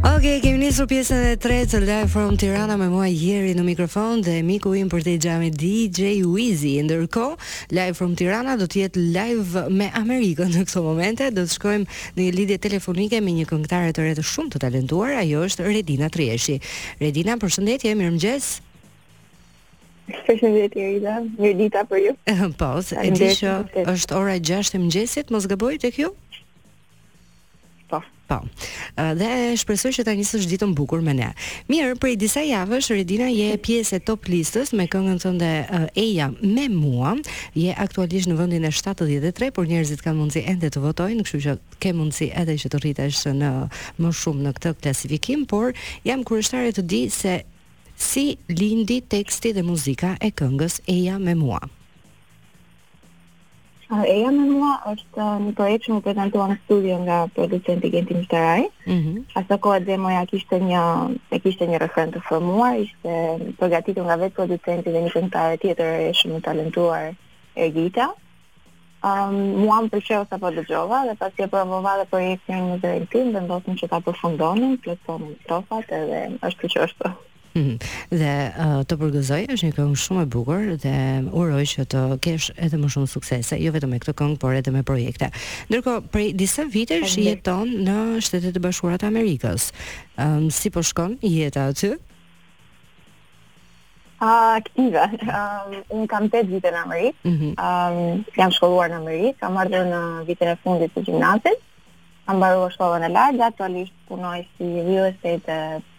Ok, kemi nisur pjesën e tretë të Live from Tirana me mua Jeri në mikrofon dhe miku im përtej xhamit DJ Wizi. Ndërkohë, Live from Tirana do të jetë live me Amerikën në këto momente. Do të shkojmë në një lidhje telefonike me një këngëtare të re, shumë të talentuar, ajo është Redina Trieshi. Redina, përshëndetje, mirëmëngjes. Përshëndetje Rida, mirëdita për ju. po, e di që është ora 6 e mëngjesit, mos gaboj tek ju? Po. Po. Dhe shpresoj që ta nisësh ditën bukur me ne. Mirë, prej disa javësh Redina je pjesë e top listës me këngën tënde Eja me mua. Je aktualisht në vendin e 73, por njerëzit kanë mundësi ende të votojnë, kështu që ke mundësi edhe që të rritesh edhe më shumë në këtë klasifikim, por jam kureshtare të di se si lindi teksti dhe muzika e këngës Eja me mua. Eja me mua është një projekt që m'u prezantua në studio nga producenti Genti Myftaraj. Mm -hmm. Asokohe demoja kishte një, e kishte një refren të formuar, ishte përgatitur nga vetë producenti dhe një këngëtare tjetër shumë e talentuar, Egita. Um, mua më pëlqeu sapo e dëgjova dhe pasi e provova dhe projektin në zërin tim vendosëm që ta përfundonim, plotësonim strofat edhe është kjo që është. Dhe të përgëzoj, është një këngë shumë e bukur dhe uroj që të kesh edhe më shumë suksese, jo vetëm me këtë këngë, por edhe me projekte. Ndërkohë, prej disa vitesh Faleminderit. jeton në Shtetet e Bashkuara të Amerikës. Ëm si po shkon jeta aty? A, aktive. Um, unë kam 8 vite në Amerikë. Mhm. Um, jam shkolluar në Amerikë, kam ardhur në vitin e fundit të gjimnazit. Kam mbaruar shkollën e lartë dhe aktualisht punoj si real estate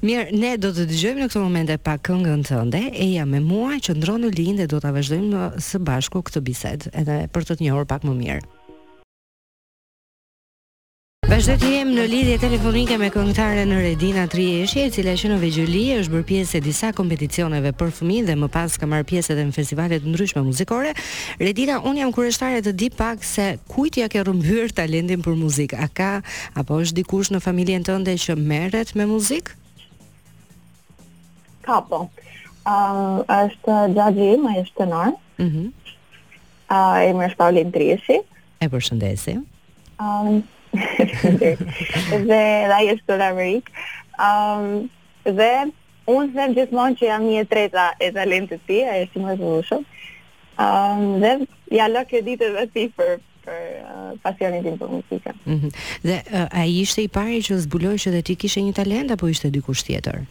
Mirë, ne do të dëgjojmë në këto momente pak këngën tënde, Eja me mua, qëndro në linjë dhe do ta vazhdojmë së bashku këtë bisedë, edhe për të të njohur pak më mirë. Vazhdoj të jem në lidhje telefonike me këngëtaren Redina Trieshi, e cila që në vegjëli është bërë pjesë e disa kompeticioneve për fëmijë dhe më pas ka marrë pjesë edhe në festivale të ndryshme muzikore. Redina, unë jam kureshtare të di pak se Kujt ia ke rrëmbyer talentin për muzikë? A ka apo është dikush në familjen tënde që merret me muzikë? Ka po. Uh, është xhaxhi im, është tenor. Mm -hmm. uh, emri është Paulin Trieshi. E përshëndesim. Um, dhe dhe ai është në Amerikë. Um, dhe Unë them gjithmonë që jam një e treta e talentit të tij, ai është i mrekullueshëm. Ëm um, dhe ia lë kreditet vetë atij për për uh, pasionin tim për muzikën. Mm -hmm. Dhe uh, ai ishte i pari që zbuloi që dhe ti kishe një talent apo ishte dikush tjetër?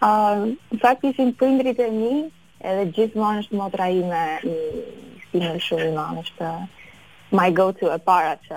Ëm um, në fakt ishin prindërit e mi, edhe gjithmonë është motra ime një stimul shumë i madh është my go to e para që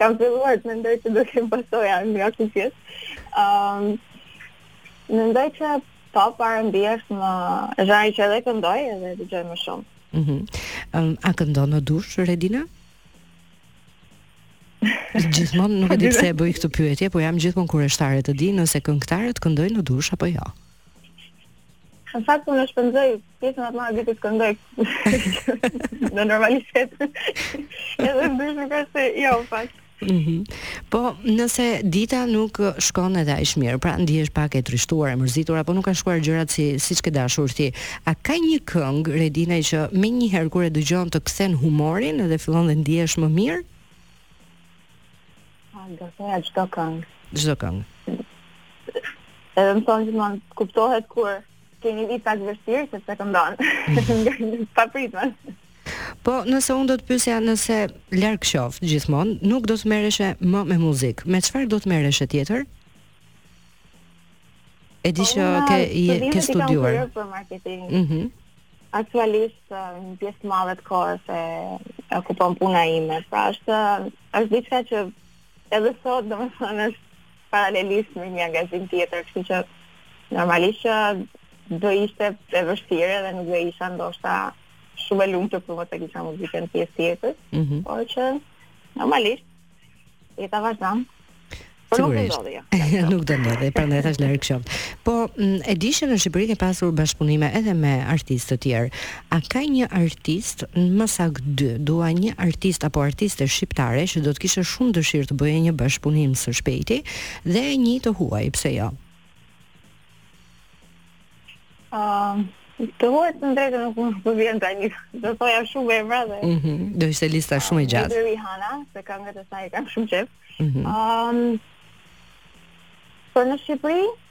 Kam filluar të mendoj që do kem pasoja nga kjo pjesë. Ëm um, mendoj që pop R&B është më zhanri që edhe këndoj edhe dëgjoj më shumë. Mhm. Mm um, a këndon në dush Redina? Gjithmonë nuk e di pse e bëj këtë pyetje, po jam gjithmonë kureshtare të di nëse këngëtarët këndojnë në dush apo jo. Ja. Në fakt unë shpenzoj Pjesën më të madhe të ditës këndoj në normalitet. Edhe në dush nuk është se jo, në fakt. Mm -hmm. Po, nëse dita nuk shkon edhe aq mirë, pra ndihesh pak e trishtuar, e mërzitur apo nuk ka shkuar gjërat si siç ke dashur ti, a ka një këngë Redina që menjëherë kur e dëgjon të kthen humorin dhe fillon të ndihesh më mirë? A do të thoja çdo këngë? Çdo këngë. Edhe më thonë që më kuptohet kur Ke një ditë pak vështirë sepse këndon. Papritmas. Po, nëse unë do të pyesja nëse larg qoftë gjithmonë, nuk do të merreshe më me muzikë. Me çfarë do të merreshe tjetër? E di, që ke je, ke studiuar për marketing. Mhm. Mm Aktualisht një pjesë të madhe të kohës e okupon puna ime. Pra është është diçka që edhe sot domethënë është paralelisht me një angazhim tjetër, kështu që normalisht që do ishte e vështirë dhe nuk do isha ndoshta shumë e lumtur po mos të kisha muzikën pjesë tjetër, mm -hmm. por që normalisht jeta vazhdon. Por nuk do ndodhi. Jo. nuk do ndodhi, prandaj thash larg qoftë. Po e di që në Shqipëri ke pasur bashkëpunime edhe me artistë të tjerë. A ka një artist, më saktë dy, dua një artist apo artiste shqiptare që do të kishe shumë dëshirë të bëje një bashkëpunim së shpejti dhe një të huaj, pse jo? Ëm, të huaj të drejtë nuk më vjen tani. Do thoja shumë emra dhe. Mhm. Mm do ishte lista shumë e gjatë. Edhe Rihanna, se këngët e saj kam shumë qejf. Mhm. Ëm, mm -hmm. Për në Shqipëri,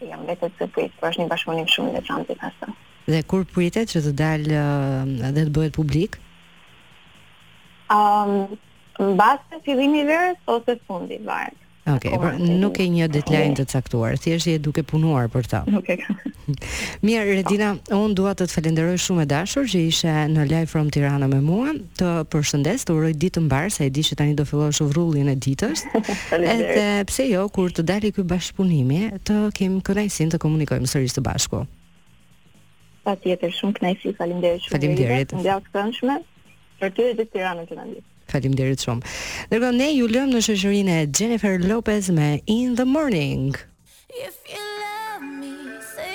Jam vetë të pritë, por është një bashkëpunim shumë i veçantë i pastë. Dhe kur pritet që të dalë dhe të bëhet publik? Um, mbase fillim i verës ose fundi, varet. Ok, pra nuk ke një deadline të caktuar, thjesht je duke punuar për ta. Nuk e kam. Mirë, Redina, unë dua të të falenderoj shumë e dashur që ishe në Live from Tirana me mua. Të përshëndes, të uroj ditë të mbarë, se e di që tani do fillosh vrullin e ditës. Edhe pse jo, kur të dali ky bashkëpunimi, të kem kënaqësinë të komunikojmë sërish së bashku. Patjetër, shumë kënaqësi, faleminderit shumë. Faleminderit. Ditë të këndshme për ty dhe Tiranën që na ndjek. Faleminderit shumë. Ndërkohë ne ju lëmë në shoqërinë e Jennifer Lopez me In the Morning. If you love me